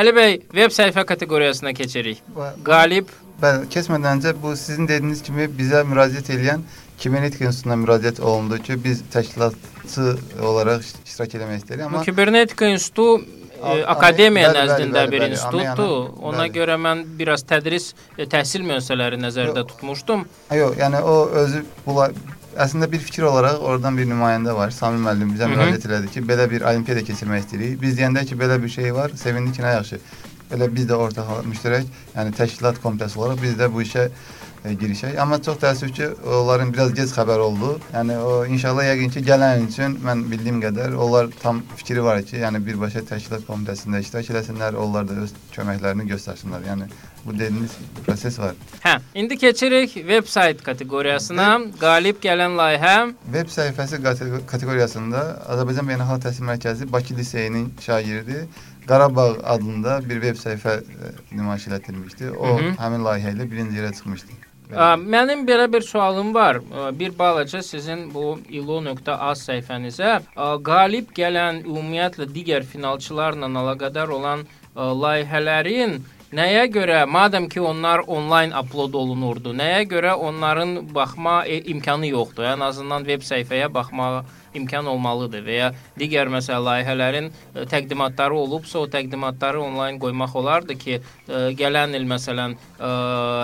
Əli bəy, veb səhifə kateqoriyasına keçirik. Qalib Bəli, keçmədən öncə bu sizin dediyiniz kimi bizə müraciət edən Kibernetika İnstitutuna müraciət olundu ki, biz təşkilatçı olaraq iş- iştirak eləmək istəyirik, amma Kibernetika İnstitutu e, akademiya bəli, nəzdində bəli, bir bəli, institutdur. Amerikanın- Ona bəli. görə mən biraz tədris e, təhsil müəssisələri nəzərdə Yox. tutmuşdum. Yox, yəni o özü bula əslində bir fikir olaraq oradan bir nümayəndə var. Sami müəllim bizə müraciət elədi ki, belə bir olimpiyada keçirmək istəyirik. Biz deyəndə ki, belə bir şey var, sevindik ki, nə yaxşı. Elə biz də ortaq müştərək, yəni təşkilat komitəsi olaraq biz də bu işə e, girişək. Amma çox təəssüf ki, onların biraz gec xəbər oldu. Yəni o inşallah yəqin ki, gələn üçün mən bildiyim qədər onlar tam fikri var ki, yəni birbaşa təşkilat komitəsində iştirak eləsinlər, onlar da öz köməklərini göstərsinlər. Yəni bu dediyiniz proses var. Hə, indi keçirik veb sayt kateqoriyasına. Qalib gələn layihə Web səhifəsi kate- kateqoriyasında Azərbaycan Beynəlxalq Təhsil Mərkəzi Bakı liseyinin şagirdi Qarabağ adında bir web səhifə e, nümayiş etdirilmişdi. O Hı hı. həmin layihə ilə birinci yerə çıxmışdı. Mənim belə bir sualım var. Bir balaca sizin bu ilo.az səhifənizə qalib gələn ümumiyyətlə digər finalçılarla əlaqədar olan layihələrin nəyə görə, madam ki onlar onlayn upload olunurdu, nəyə görə onların baxma e, imkanı yoxdur? Ən azından veb səhifəyə baxmağa imkan olmalıdır və ya digər məsələ layihələrin ə, təqdimatları olubsa, o təqdimatları onlayn qoymaq olardı ki, ə, gələn il məsələn ə,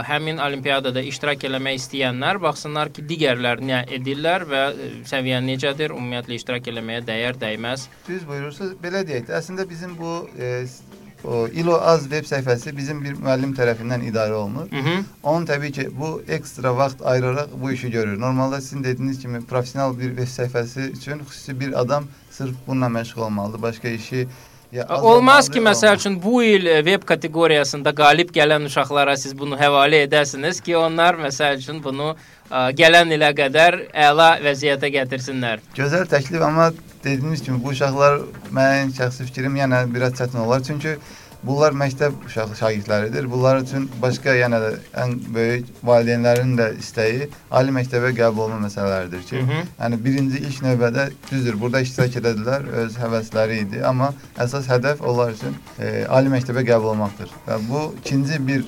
həmin olimpiyadada iştirak eləmək istəyənlər baxsınlar ki, digərlər nə edirlər və ə, səviyyə necədir, ümumiyyətlə iştirak eləməyə dəyər, dəyməz. Düz buyurursunuz. Belə deyək də, əslində bizim bu e, s- o İlo Az web səhifəsi bizim bir müəllim tərəfindən idarə olunur. Mhm. Onun təbii ki, bu ekstra vaxt ayıraraq bu işi görür. Normalda sizin dediyiniz kimi professional bir web səhifəsi üçün xüsusi bir adam sırf bununla məşğul olmalıdır. Başqa işi ya az Olmaz ki, məsəl üçün bu il e, veb kateqoriyasında qalib gələn uşaqlara siz bunu həvalə edəsiniz ki, onlar məsəl üçün bunu ə, gələn ilə qədər əla vəziyyətə gətirsinlər. Gözəl təklif, amma dediyiniz kimi bu uşaqlar mənim şəxsi fikrim yenə biraz çətin olar. Çünki bunlar məktəb uşaq şagirdləridir. Bunlar üçün başqa yenə də ən böyük valideynlərin də istəyi ali məktəbə qəbul olunma məsələləridir ki, Hı -hı. yəni birinci ilk növbədə düzdür, burada iştirak edədilər, öz həvəsləri idi, amma əsas hədəf onlar üçün e, ali məktəbə qəbul olmaqdır. Və bu ikinci bir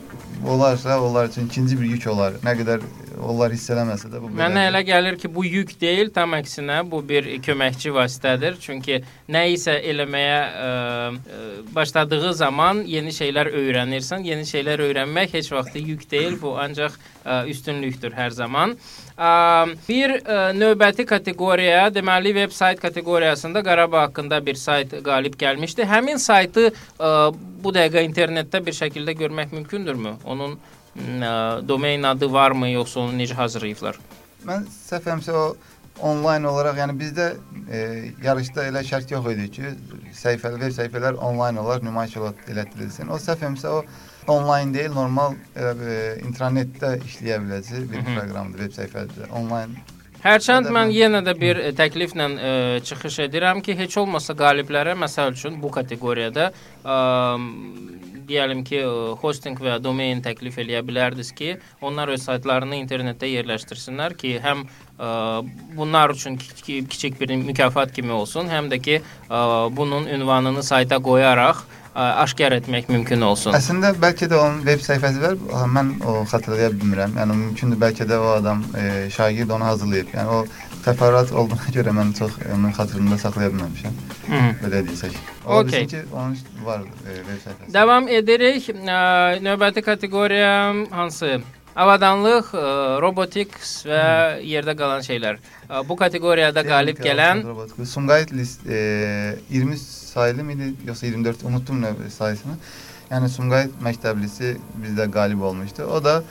olarsa, onlar üçün ikinci bir yük olar. Nə qədər onlar hiss eləməsə də bu Mənə belədir. elə gəlir ki, bu yük deyil, tam əksinə bu bir köməkçi vasitədir. Çünki nə isə eləməyə ə, ə, başladığı zaman yeni şeylər öyrənirsən. Yeni şeylər öyrənmək heç vaxt yük deyil, bu ancaq ə, üstünlükdür hər zaman. Ə, bir ə, növbəti kateqoriya, deməli veb sayt kateqoriyasında Qarabağ haqqında bir sayt qalib gəlmişdi. Həmin saytı ə, bu dəqiqə internetdə bir şəkildə görmək mümkündürmü? Onun ə, domain adı varmı, yoxsa onu necə hazırlayıblar? Mən səhv eləmirəmsə o onlayn olaraq, yəni bizdə e, yarışda elə şərt yox idi ki, səhifələr, veb səhifələr onlayn olaraq nümayiş elətdirilsin. O səhv eləmirəmsə o onlayn deyil, normal elə e, internetdə işləyə biləcək bir Mhm. proqramdır, veb səhifədir. Onlayn Hərçənd mən yenə də bir e, təkliflə e, çıxış edirəm ki, heç olmasa qaliblərə məsəl üçün bu kateqoriyada ə, deyəlim ki, ə, hosting və domain təklif eləyə bilərdiniz ki, onlar öz saytlarını internetdə yerləşdirsinlər ki, həm ə, bunlar üçün ki- ki- kiçik bir mükafat kimi olsun, həm də ki, ə, bunun ünvanını sayta qoyaraq ə, aşkar etmək mümkün olsun. Əslində bəlkə də onun veb səhifəsi var. Ha, Mən o xatırlaya bilmirəm. Yəni mümkündür bəlkə də o adam e, şagird onu hazırlayıb. Yəni o təfərrüat olduğuna görə mən çox e, onun xatırında saxlaya bilməmişəm. Hı -hı. Belə desək. Ola Okey. bilsin ki, onun var e, veb səhifəsi. Davam edirik. Ə, Növbəti kateqoriya hansı? Avadanlıq, ə, robotics və yerdə qalan şeylər. Ə, Bu kateqoriyada qalib gələn Sumqayıt list e, 20 sayılı mıydı yoxsa 24 unuttum nə sayısını. Yəni Sumqayıt məktəblisi bizdə qalib olmuşdu. O da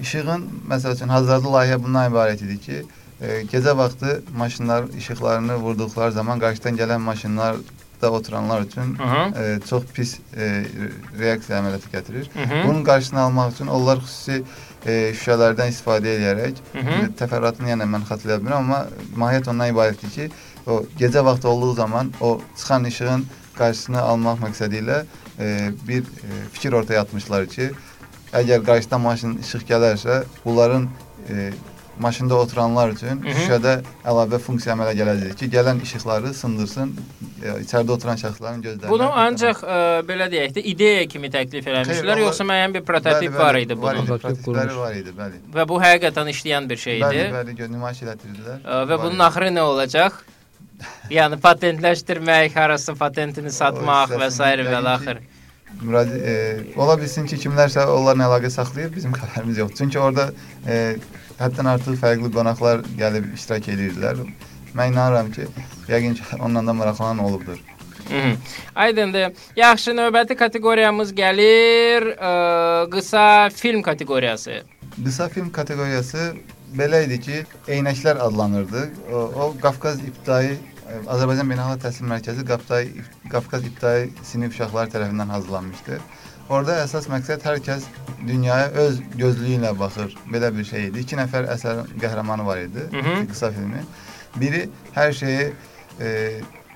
işığın məsəl üçün hazırladığı layihə bundan ibarət idi ki, e, gecə vaxtı maşınlar işıqlarını vurduqları zaman qarşıdan gələn maşınlarda oturanlar üçün e, çox pis e, reaksiya əməliyyatı gətirir. Hı -hı. Bunun qarşısını almaq üçün onlar xüsusi e, şüşələrdən istifadə edərək Hı -hı. İndi təfərrüatını yenə mən xatırlaya bilmirəm, amma mahiyyət ondan ibarətdir ki, o gecə vaxtı olduğu zaman o çıxan işığın qarşısını almaq məqsədi ilə e, bir e, fikir ortaya atmışlar ki, əgər qarşıdan maşın işıq gələrsə, bunların e, maşında oturanlar üçün Hı hı. şüşədə əlavə funksiya əmələ gələcək ki, gələn işıqları sındırsın, e, içəridə oturan şəxslərin gözlərinə. Bunu ancaq ə, belə deyək də ideya kimi təklif eləmişlər, Xeyr, yoxsa müəyyən bir prototip var idi Var bunun idi, Prototip prototipləri var idi, bəli. və bu həqiqətən işləyən bir şey Bəli, idi. bəli, gö- nümayiş elətdirdilər. Ə, Və Var bunun idi. axırı nə olacaq? Yəni patentləşdirmək, harasa patentini satmaq və s. və yəqin ki, axır. müraci e, ola bilsin ki kimlərsə onlarla əlaqə saxlayıb bizim xəbərimiz yoxdur. Çünki orada e, həddən artıq fərqli qonaqlar gəlib iştirak edirdilər. Mən inanıram ki, yəqin ki ondan da maraqlanan olubdur. Mhm. Aydındır. Yaxşı, növbəti kateqoriyamız gəlir, ə, qısa film kateqoriyası. Qısa film kateqoriyası belə idi ki, Eynəklər adlanırdı. O, o Qafqaz İbtidai e, Azərbaycan Beynəlxalq Təhsil Mərkəzi Qafqaz Qafqaz İbtidai sinif uşaqları tərəfindən hazırlanmışdı. Orada əsas məqsəd hər kəs dünyaya öz gözlüyü ilə baxır. Belə bir şey idi. 2 nəfər əsərin qəhrəmanı var idi. Hı hı. Qısa filmi. Biri hər şeyi e,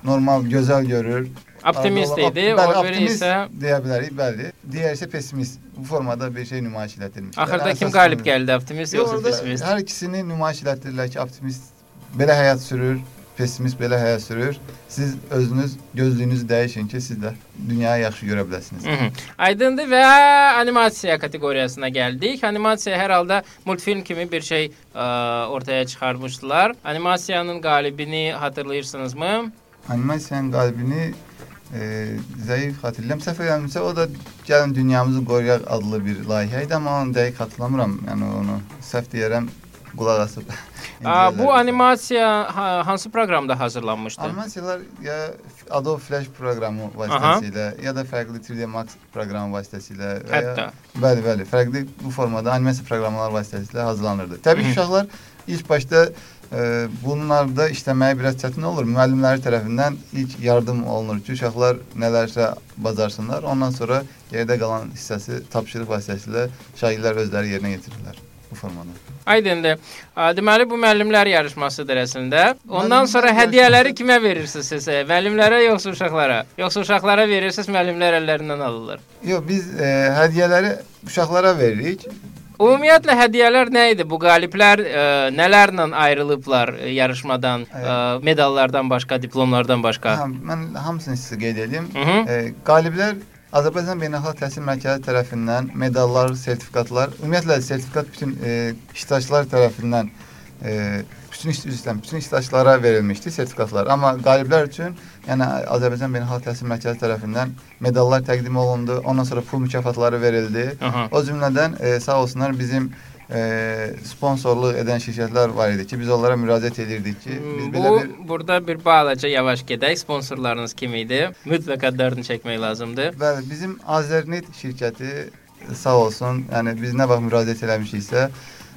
normal, gözəl görür. Optimist Bəli, idi, o biri optimist isə deyə bilərik, bəli. Digəri isə pessimist. Bu formada bir şey nümayiş etdirilmişdi. axırda kim Əsas qalib filmi. gəldi? Optimist Yox, yoxsa orada pessimist? Hər ikisini nümayiş etdirirlər ki, optimist belə həyat sürür, pessimist belə həyat sürür. Siz özünüz gözlüyünüzü dəyişin ki, siz də dünyayı yaxşı görə biləsiniz. Mhm. Aydındır və animasiya kateqoriyasına gəldik. Animasiya hər halda multfilm kimi bir şey ə, ortaya çıxarmışdılar. Animasiyanın qalibini hatırlayırsınızmı? Animasiyanın qalbini e, zəif xatırlayıram. Səhv eləmirəmsə, o da Gəlin Dünyamızı Qoruyaq adlı bir layihə idi, amma onu dəqiq xatırlamıram. Yəni onu səhv deyərəm, qulaq asıb. Ə, bu animasiya ha, hansı proqramda hazırlanmışdı? Animasiyalar ya Adobe Flash proqramı vasitəsilə, ya da fərqli 3D Max proqramı vasitəsilə və ya Hətta. Bəli, bəli. Fərqli bu formada animasiya proqramları vasitəsilə hazırlanırdı. Təbii ki, uşaqlar ilk başda e, bunlarda işləməyə biraz çətin olur. Müəllimləri tərəfindən ilk yardım olunur ki, uşaqlar nələrsə bacarsınlar. Ondan sonra geridə qalan hissəsi tapşırıq vasitəsilə şagirdlər özləri yerinə yetirirlər bu formada. Aydındır. Ə, Deməli bu müəllimlər yarışmasıdır əslində. Ondan sonra hədiyyələri kimə verirsiniz siz? Müəllimlərə yoxsa uşaqlara? Yoxsa uşaqlara verirsiniz, müəllimlər əllərindən alırlar? Yox, biz e, hədiyyələri uşaqlara veririk. Ümumiyyətlə hədiyyələr nə idi? Bu qaliblər ə, nələrlə ayrılıblar ə, yarışmadan, ə, medallardan başqa, diplomlardan başqa? Ha, mən hamısını sizə qeyd edeyim. Hı -hı. E, qaliblər Azərbaycan Beynəlxalq Təhsil Mərkəzi tərəfindən medallar, sertifikatlar, ümumiyyətlə sertifikat bütün e, iştirakçılar tərəfindən e, bütün iş- üzrə bütün iştirakçılara verilmişdi sertifikatlar. Amma qaliblər üçün, yəni Azərbaycan Beynəlxalq Təhsil Mərkəzi tərəfindən medallar təqdim olundu. Ondan sonra pul mükafatları verildi. Aha. O cümlədən e, sağ olsunlar bizim e, sponsorluq edən şirkətlər var idi ki, biz onlara müraciət edirdik ki, biz belə Bu bir burada bir balaca yavaş gedək. Sponsorlarınız kim idi? Mütləq adlarını çəkmək lazımdır. Bəli, bizim Azernet şirkəti sağ olsun, yəni biz nə vaxt müraciət eləmişiksə,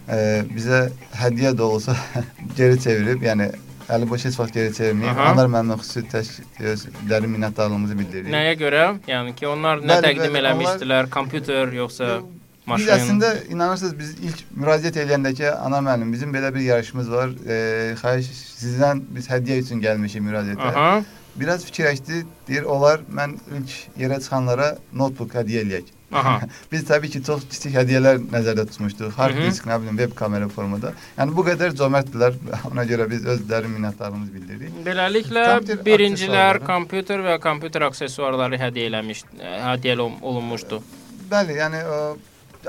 e, bizə hədiyyə dolusu geri çevirib, yəni əli boş heç vaxt geri çevirməyib. Onlar məndən xüsusi dərin minnətdarlığımızı bildiririk. Nəyə görə? Yəni ki, onlar nə Bəli, təqdim bəli, eləmişdilər? Kompüter yoxsa Biz maşın? əslində inanırsınız biz ilk müraciət edəndə ki, ana müəllim bizim belə bir yarışımız var. E, xahiş sizdən biz hədiyyə üçün gəlmişik müraciətə. Aha. Biraz fikirləşdi, deyir olar mən ilk yerə çıxanlara notebook hədiyyə eləyək. Aha. Biz təbii ki, çox kiçik hədiyyələr nəzərdə tutmuşduq. Hard disk, nə bilim, web kamera formada. Yəni bu qədər cömərtdilər. Ona görə biz öz dərin minnətdarlığımızı bildiririk. Beləliklə Kompüter birincilər kompüter və kompüter aksesuarları hədiyyə eləmiş, hədiyyə olun- olunmuşdu. Bəli, yəni o,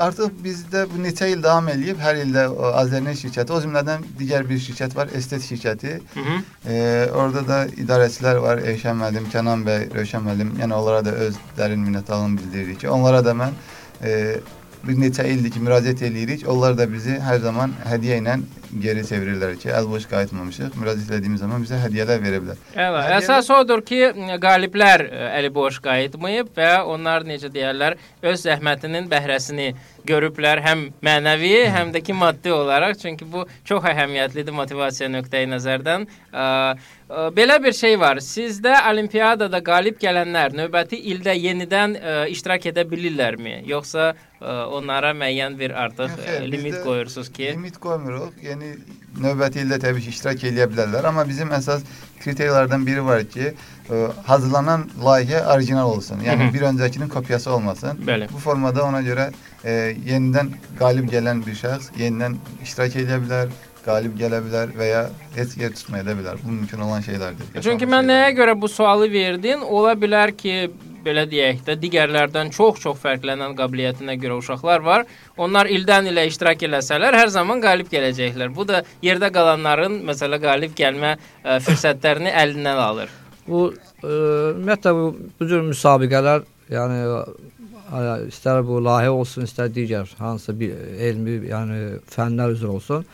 artıq bizdə bu neçə il davam eləyib. Hər ildə o, Azərnet şirkəti, o cümlədən digər bir şirkət var, Estet şirkəti. Hı -hı. Ee, orada da idarəçilər var, Eyşən müəllim, Kənan bəy, Rövşən müəllim. Yəni onlara da öz dərin minnətdarlığımı bildiririk ki, onlara da mən e, bir neçə ildir ki, müraciət eləyirik. Onlar da bizi hər zaman hədiyyə ilə geri çevirirlər ki, əl boş qayıtmamışıq. Müraciət etdiyimiz zaman bizə hədiyyələr verə bilər. Əla, Hədiyyə- əsas odur ki, qaliblər ə, əli boş qayıtmayıb və onlar necə deyirlər, öz zəhmətinin bəhrəsini görüblər həm mənəvi, həm də ki maddi olaraq. Çünki bu çox əhəmiyyətlidir motivasiya nöqteyi nəzərdən. Ə, ə, belə bir şey var. Sizdə olimpiyadada qalib gələnlər növbəti ildə yenidən ə, iştirak edə bilirlərmi? Yoxsa ə, onlara müəyyən bir artıq xeyr, limit qoyursunuz ki? Limit qoymuruq. Yəni növbəti ildə təbii ki, iştirak edə bilərlər, amma bizim əsas kriteriyalardan biri var ki, ə, hazırlanan layihə orijinal olsun. Hı Yəni hı. bir öncəkinin kopyası olmasın. Bəli. Bu formada ona görə e, yenidən qalib gələn bir şəxs yenidən iştirak edə bilər, qalib gələ bilər və ya heç yer tutmaya da bilər. Bu mümkün olan şeylərdir. Çünki mən nəyə şeylərdir. görə bu sualı verdin? Ola bilər ki, belə deyək də, digərlərdən çox-çox fərqlənən qabiliyyətinə görə uşaqlar var. Onlar ildən ilə iştirak eləsələr, hər zaman qalib gələcəklər. Bu da yerdə qalanların məsələ qalib gəlmə ə, fürsətlərini əlindən alır. Bu e, ümumiyyətlə bu, bu cür müsabiqələr, yəni ə, istər bu layihə olsun, istər digər hansısa bir elmi, yəni fənlər üzrə olsun.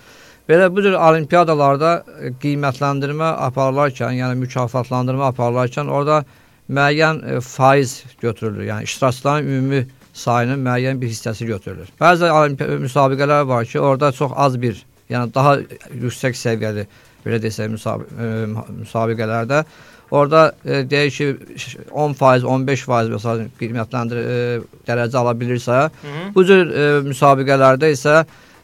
Belə bu cür olimpiadalarda ə, qiymətləndirmə aparılarkən, yəni mükafatlandırma aparılarkən orada müəyyən ə, faiz götürülür. Yəni iştirakçıların ümumi sayının müəyyən bir hissəsi götürülür. Bəzi olimpiya müsabiqələr var ki, orada çox az bir, yəni daha yüksək səviyyəli belə desək müsabi ə, müsabiqələrdə orada e, deyək ki 10%, 15% məsələn qiymətləndir e, dərəcə ala bilirsə, Hı. bu cür e, müsabiqələrdə isə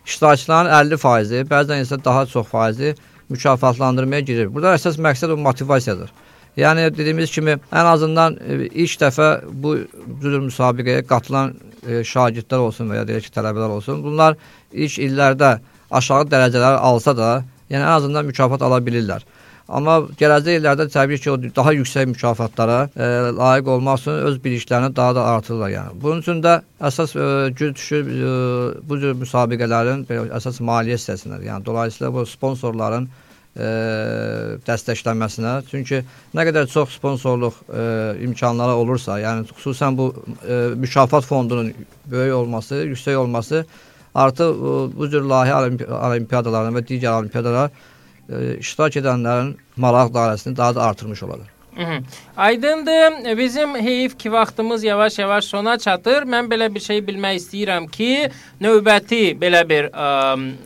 iştirakçıların 50%, bəzən isə daha çox faizi mükafatlandırmaya girir. Burada əsas məqsəd o motivasiyadır. Yəni dediyimiz kimi ən azından e, ilk dəfə bu cür müsabiqəyə qatılan e, şagirdlər olsun və ya deyək ki, tələbələr olsun, bunlar ilk illərdə aşağı dərəcələr alsa da, yəni ən azından mükafat ala bilirlər. Amma gələcək illərdə təbii ki, o daha yüksək mükafatlara e, layiq olmaq üçün öz biliklərini daha da artırırlar yəni. Bunun üçün də əsas e, güc düşür e, bu cür müsabiqələrin belə, əsas maliyyə hissəsində. Yəni dolayısıyla bu sponsorların e, dəstəklənməsinə. Çünki nə qədər çox sponsorluq e, imkanları olursa, yəni xüsusən bu e, mükafat fondunun böyük olması, yüksək olması artıq e, bu cür layihə olimpi olimpiyadalarına və digər olimpiyadalara e, iştirak edənlərin maraq dairəsini daha da artırmış olarlar. Aydındır. Bizim heyif ki vaxtımız yavaş-yavaş sona çatır. Mən belə bir şey bilmək istəyirəm ki, növbəti belə bir ə,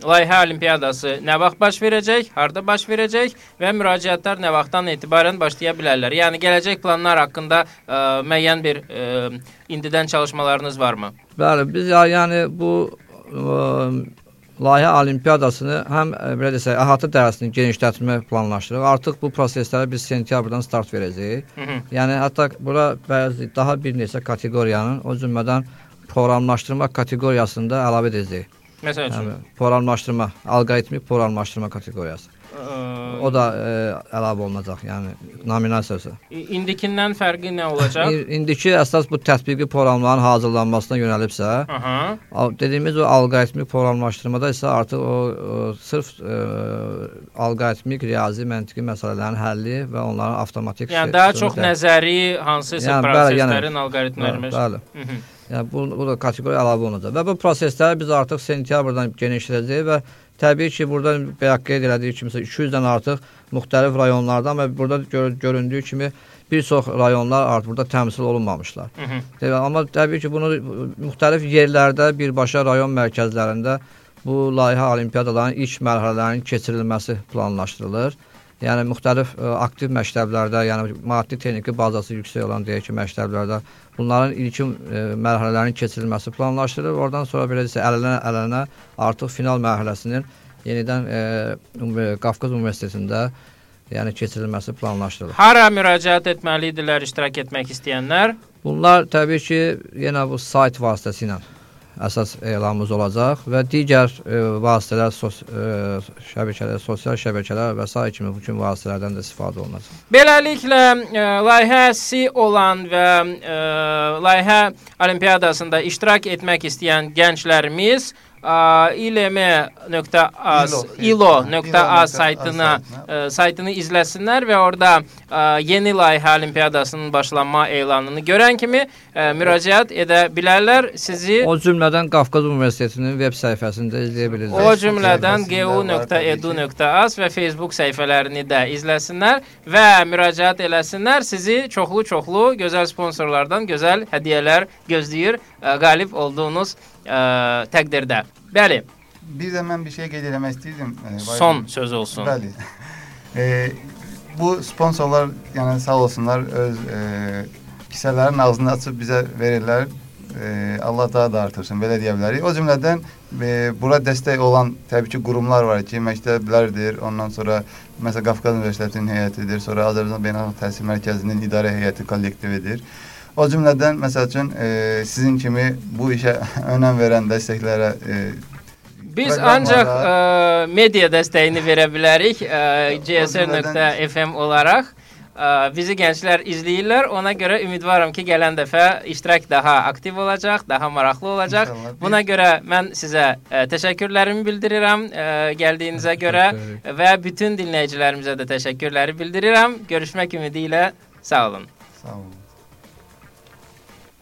layihə olimpiyadası nə vaxt baş verəcək, harda baş verəcək və müraciətlər nə vaxtdan etibarən başlaya bilərlər. Yəni gələcək planlar haqqında ə, müəyyən bir ə, indidən çalışmalarınız varmı? Bəli, biz yəni bu ə, layihə olimpiyadasını həm ə, belə desək, əhatə dairəsini genişlətmək planlaşdırırıq. Artıq bu proseslərə biz sentyabrdan start verəcəyik. Hı -hı. Yəni hətta bura bəzi daha bir neçə kateqoriyanın, o cümlədən proqramlaşdırma kateqoriyasında əlavə edəcəyik. Məsəl üçün, Yəni proqramlaşdırma, alqoritmik proqramlaşdırma kateqoriyası. O da ə, əlavə olunacaq, yəni nominasiyası. indikindən fərqi nə olacaq? İndiki əsas bu tətbiqi proqramların hazırlanmasına yönəlibsə, Aha. Dediyimiz o alqoritmik proqramlaşdırmada isə artıq o, o sırf ə, alqoritmik riyazi məntiqi məsələlərin həlli və onların avtomatik Yəni daha çox də- nəzəri hansısa Yəni, bəli, yəni- proseslərin alqoritmlərini. Bəli. Hı -hı. Yəni bu, bu da kateqoriya əlavə olunacaq. Və bu prosesləri biz artıq sentyabrdan genişlədəcəyik və təbii ki, burada qeyd elədiyi kimi 200-dən artıq müxtəlif rayonlardan və burada gör, göründüyü kimi bir çox rayonlar artıq burada təmsil olunmamışlar. Hı -hı. Amma təbii ki, bunu müxtəlif yerlərdə birbaşa rayon mərkəzlərində bu layihə olimpiyadaların ilk mərhələlərinin keçirilməsi planlaşdırılır. Yəni müxtəlif ə, aktiv məktəblərdə, yəni maddi texniki bazası yüksək olan deyək ki, məktəblərdə bunların ilkin ə, mərhələlərinin keçirilməsi planlaşdırılır. Oradan sonra belə desə ələnə-ələnə artıq final mərhələsinin yenidən üm- Qafqaz Universitetində yəni keçirilməsi planlaşdırılır. Hara müraciət etməlidirlər iştirak etmək istəyənlər? Bunlar təbii ki, yenə bu sayt vasitəsilə əsas elanımız olacaq və digər e, vasitələr, sos, e, şəbəkələr, sosial şəbəkələr və sair kimi bu kimi vasitələrdən də istifadə olunacaq. Beləliklə ə, layihəsi olan və ə, layihə olimpiyadasında iştirak etmək istəyən gənclərimiz ilo.az saytına saytını izləsinlər və orada yeni layihə olimpiyadasının başlanma elanını görən kimi müraciət edə bilərlər. Sizi O cümlədən Qafqaz Universitetinin veb səhifəsində izləyə O bilirsiniz. cümlədən gu.edu.az və Facebook səhifələrini də izləsinlər və müraciət eləsinlər. Sizi çoxlu-çoxlu gözəl sponsorlardan gözəl hədiyyələr gözləyir ə, qalib olduğunuz ə, təqdirdə. Bəli, Bir də mən bir şey qeyd eləmək istəyirdim. e, son söz olsun. Bəli. E, bu sponsorlar yəni sağ olsunlar öz e, kisələrin ağzını açıb bizə verirlər. E, Allah daha da artırsın belə deyə bilərik. O cümlədən e, bura dəstək olan təbii ki qurumlar var ki, məktəblərdir. Ondan sonra məsələn Qafqaz Universitetinin heyətidir, sonra Azərbaycan Beynəlxalq Təhsil Mərkəzinin idarə heyəti kollektividir. O cümlədən məsəl üçün e, sizin kimi bu işə önəm verən dəstəklərə e, Biz ancaq ə, media dəstəyini verə bilərik GSR.fm olaraq. Ə, bizi gənclər izləyirlər. Ona görə ümidvaram ki, gələn dəfə iştirak daha aktiv olacaq, daha maraqlı olacaq. İnşallah. Buna görə mən sizə ə, təşəkkürlərimi bildirirəm ə, gəldiyinizə görə və bütün dinləyicilərimizə də təşəkkürləri bildirirəm. Görüşmək ümidi ilə sağ olun. sağ olun.